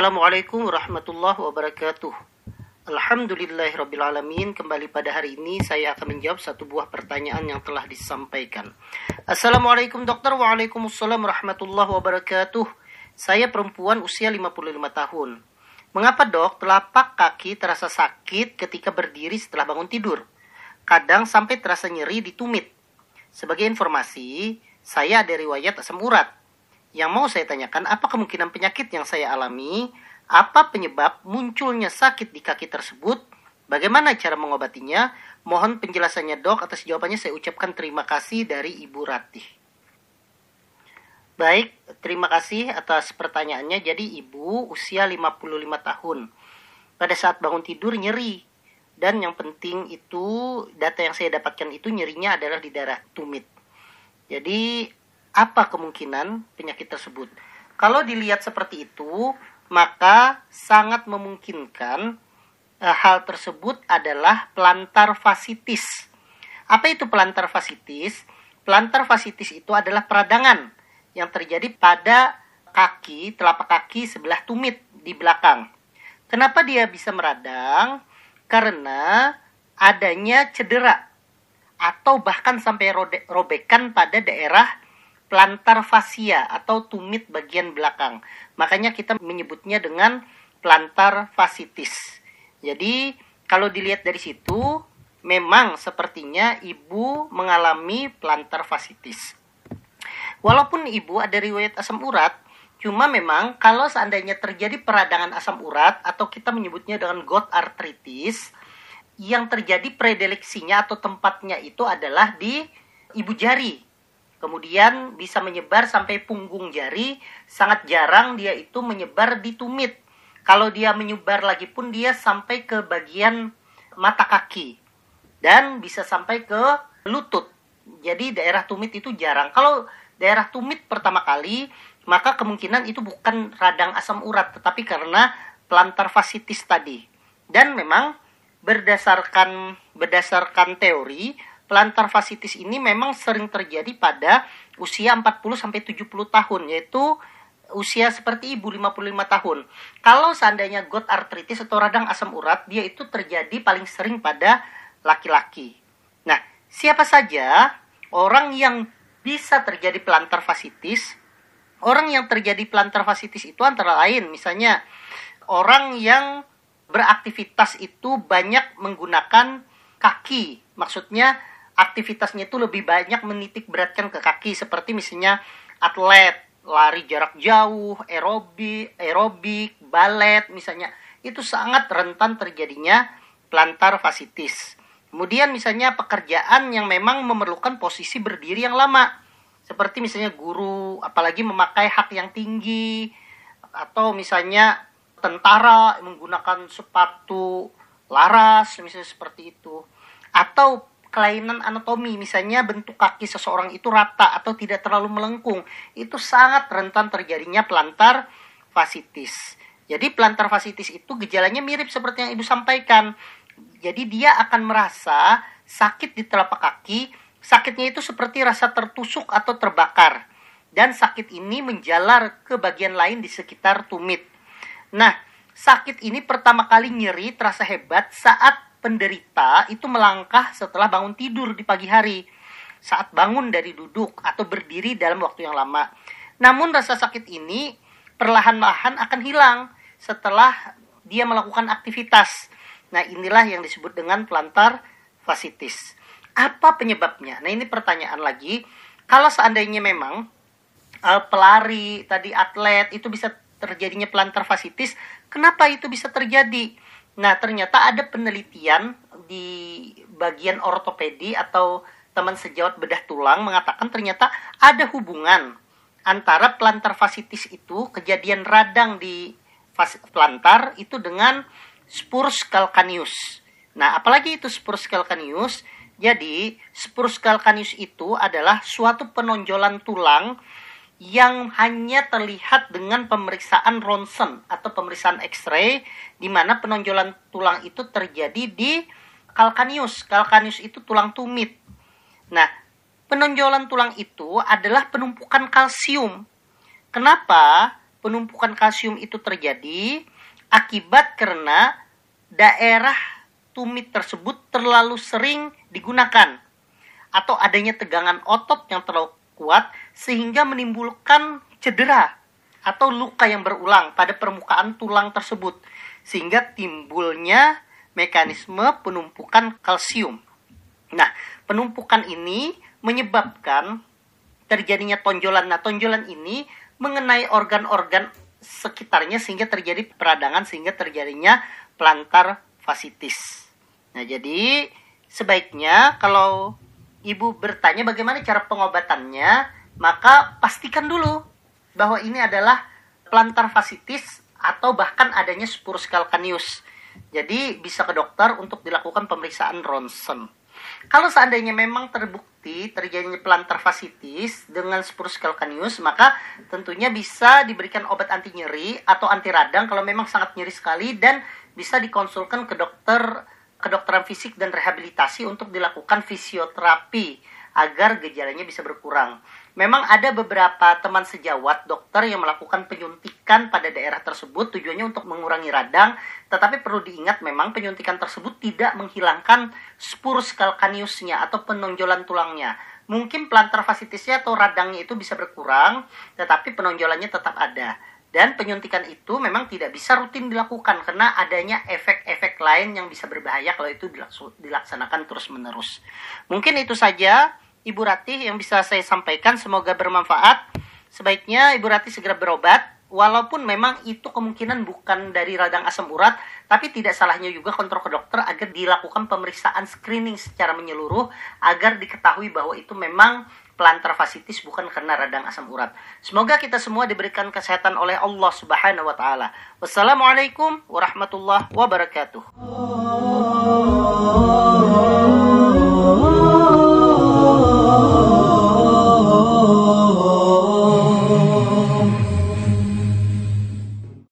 Assalamualaikum warahmatullahi wabarakatuh. Alhamdulillahirrabbilalamin Kembali pada hari ini saya akan menjawab satu buah pertanyaan yang telah disampaikan. Assalamualaikum dokter. Waalaikumsalam warahmatullahi wabarakatuh. Saya perempuan usia 55 tahun. Mengapa dok telapak kaki terasa sakit ketika berdiri setelah bangun tidur? Kadang sampai terasa nyeri di tumit. Sebagai informasi, saya ada riwayat asam urat Yang mau saya tanyakan apa kemungkinan penyakit yang saya alami apa penyebab munculnya sakit di kaki tersebut? Bagaimana cara mengobatinya? Mohon penjelasannya dok. Atas jawabannya saya ucapkan terima kasih dari Ibu Ratih. Baik, terima kasih atas pertanyaannya. Jadi ibu usia 55 tahun. Pada saat bangun tidur nyeri. Dan yang penting itu data yang saya dapatkan itu nyerinya adalah di daerah tumit. Jadi apa kemungkinan penyakit tersebut? Kalau dilihat seperti itu, maka sangat memungkinkan uh, hal tersebut adalah plantar fasciitis. Apa itu plantar fasciitis? Plantar fasciitis itu adalah peradangan yang terjadi pada kaki, telapak kaki sebelah tumit di belakang. Kenapa dia bisa meradang? Karena adanya cedera atau bahkan sampai robekan pada daerah plantar fascia atau tumit bagian belakang. Makanya kita menyebutnya dengan plantar fasciitis. Jadi kalau dilihat dari situ memang sepertinya ibu mengalami plantar fasciitis. Walaupun ibu ada riwayat asam urat, cuma memang kalau seandainya terjadi peradangan asam urat atau kita menyebutnya dengan gout arthritis, yang terjadi predeleksinya atau tempatnya itu adalah di ibu jari kemudian bisa menyebar sampai punggung jari, sangat jarang dia itu menyebar di tumit. Kalau dia menyebar lagi pun dia sampai ke bagian mata kaki dan bisa sampai ke lutut. Jadi daerah tumit itu jarang. Kalau daerah tumit pertama kali, maka kemungkinan itu bukan radang asam urat, tetapi karena plantar fasciitis tadi. Dan memang berdasarkan berdasarkan teori plantar fasciitis ini memang sering terjadi pada usia 40 sampai 70 tahun yaitu usia seperti ibu 55 tahun. Kalau seandainya gout arthritis atau radang asam urat, dia itu terjadi paling sering pada laki-laki. Nah, siapa saja orang yang bisa terjadi plantar fasciitis? Orang yang terjadi plantar fasciitis itu antara lain misalnya orang yang beraktivitas itu banyak menggunakan kaki. Maksudnya aktivitasnya itu lebih banyak menitik beratkan ke kaki seperti misalnya atlet lari jarak jauh, aerobik, aerobik, balet misalnya itu sangat rentan terjadinya plantar fasciitis. Kemudian misalnya pekerjaan yang memang memerlukan posisi berdiri yang lama. Seperti misalnya guru, apalagi memakai hak yang tinggi. Atau misalnya tentara menggunakan sepatu laras, misalnya seperti itu. Atau kelainan anatomi, misalnya bentuk kaki seseorang itu rata atau tidak terlalu melengkung, itu sangat rentan terjadinya plantar fasciitis. Jadi plantar fasciitis itu gejalanya mirip seperti yang Ibu sampaikan. Jadi dia akan merasa sakit di telapak kaki, sakitnya itu seperti rasa tertusuk atau terbakar. Dan sakit ini menjalar ke bagian lain di sekitar tumit. Nah, sakit ini pertama kali nyeri terasa hebat saat penderita itu melangkah setelah bangun tidur di pagi hari saat bangun dari duduk atau berdiri dalam waktu yang lama. Namun rasa sakit ini perlahan-lahan akan hilang setelah dia melakukan aktivitas. Nah, inilah yang disebut dengan plantar fasciitis. Apa penyebabnya? Nah, ini pertanyaan lagi. Kalau seandainya memang uh, pelari, tadi atlet itu bisa terjadinya plantar fasciitis, kenapa itu bisa terjadi? Nah, ternyata ada penelitian di bagian ortopedi atau teman sejawat bedah tulang mengatakan ternyata ada hubungan antara plantar fasciitis itu kejadian radang di plantar itu dengan spurs calcaneus. Nah, apalagi itu spurs calcaneus? Jadi, spurs calcaneus itu adalah suatu penonjolan tulang yang hanya terlihat dengan pemeriksaan ronsen atau pemeriksaan X-ray di mana penonjolan tulang itu terjadi di kalkanius. Kalkanius itu tulang tumit. Nah, penonjolan tulang itu adalah penumpukan kalsium. Kenapa? penumpukan kalsium itu terjadi akibat karena daerah tumit tersebut terlalu sering digunakan atau adanya tegangan otot yang terlalu kuat sehingga menimbulkan cedera atau luka yang berulang pada permukaan tulang tersebut sehingga timbulnya mekanisme penumpukan kalsium. Nah, penumpukan ini menyebabkan terjadinya tonjolan. Nah, tonjolan ini mengenai organ-organ sekitarnya sehingga terjadi peradangan sehingga terjadinya plantar fasciitis. Nah, jadi sebaiknya kalau ibu bertanya bagaimana cara pengobatannya, maka pastikan dulu bahwa ini adalah plantar fasciitis atau bahkan adanya spurus calcaneus. Jadi bisa ke dokter untuk dilakukan pemeriksaan ronsen. Kalau seandainya memang terbukti terjadinya plantar fasciitis dengan spurus calcaneus, maka tentunya bisa diberikan obat anti nyeri atau anti radang kalau memang sangat nyeri sekali dan bisa dikonsulkan ke dokter kedokteran fisik dan rehabilitasi untuk dilakukan fisioterapi agar gejalanya bisa berkurang. Memang ada beberapa teman sejawat dokter yang melakukan penyuntikan pada daerah tersebut tujuannya untuk mengurangi radang, tetapi perlu diingat memang penyuntikan tersebut tidak menghilangkan spurs calcaneusnya atau penonjolan tulangnya. Mungkin plantar fasciitisnya atau radangnya itu bisa berkurang, tetapi penonjolannya tetap ada. Dan penyuntikan itu memang tidak bisa rutin dilakukan karena adanya efek-efek lain yang bisa berbahaya kalau itu dilaksanakan terus-menerus. Mungkin itu saja Ibu Ratih yang bisa saya sampaikan. Semoga bermanfaat. Sebaiknya Ibu Ratih segera berobat. Walaupun memang itu kemungkinan bukan dari radang asam urat, tapi tidak salahnya juga kontrol ke dokter agar dilakukan pemeriksaan screening secara menyeluruh agar diketahui bahwa itu memang plantar fasciitis bukan karena radang asam urat. Semoga kita semua diberikan kesehatan oleh Allah Subhanahu wa taala. Wassalamualaikum warahmatullahi wabarakatuh.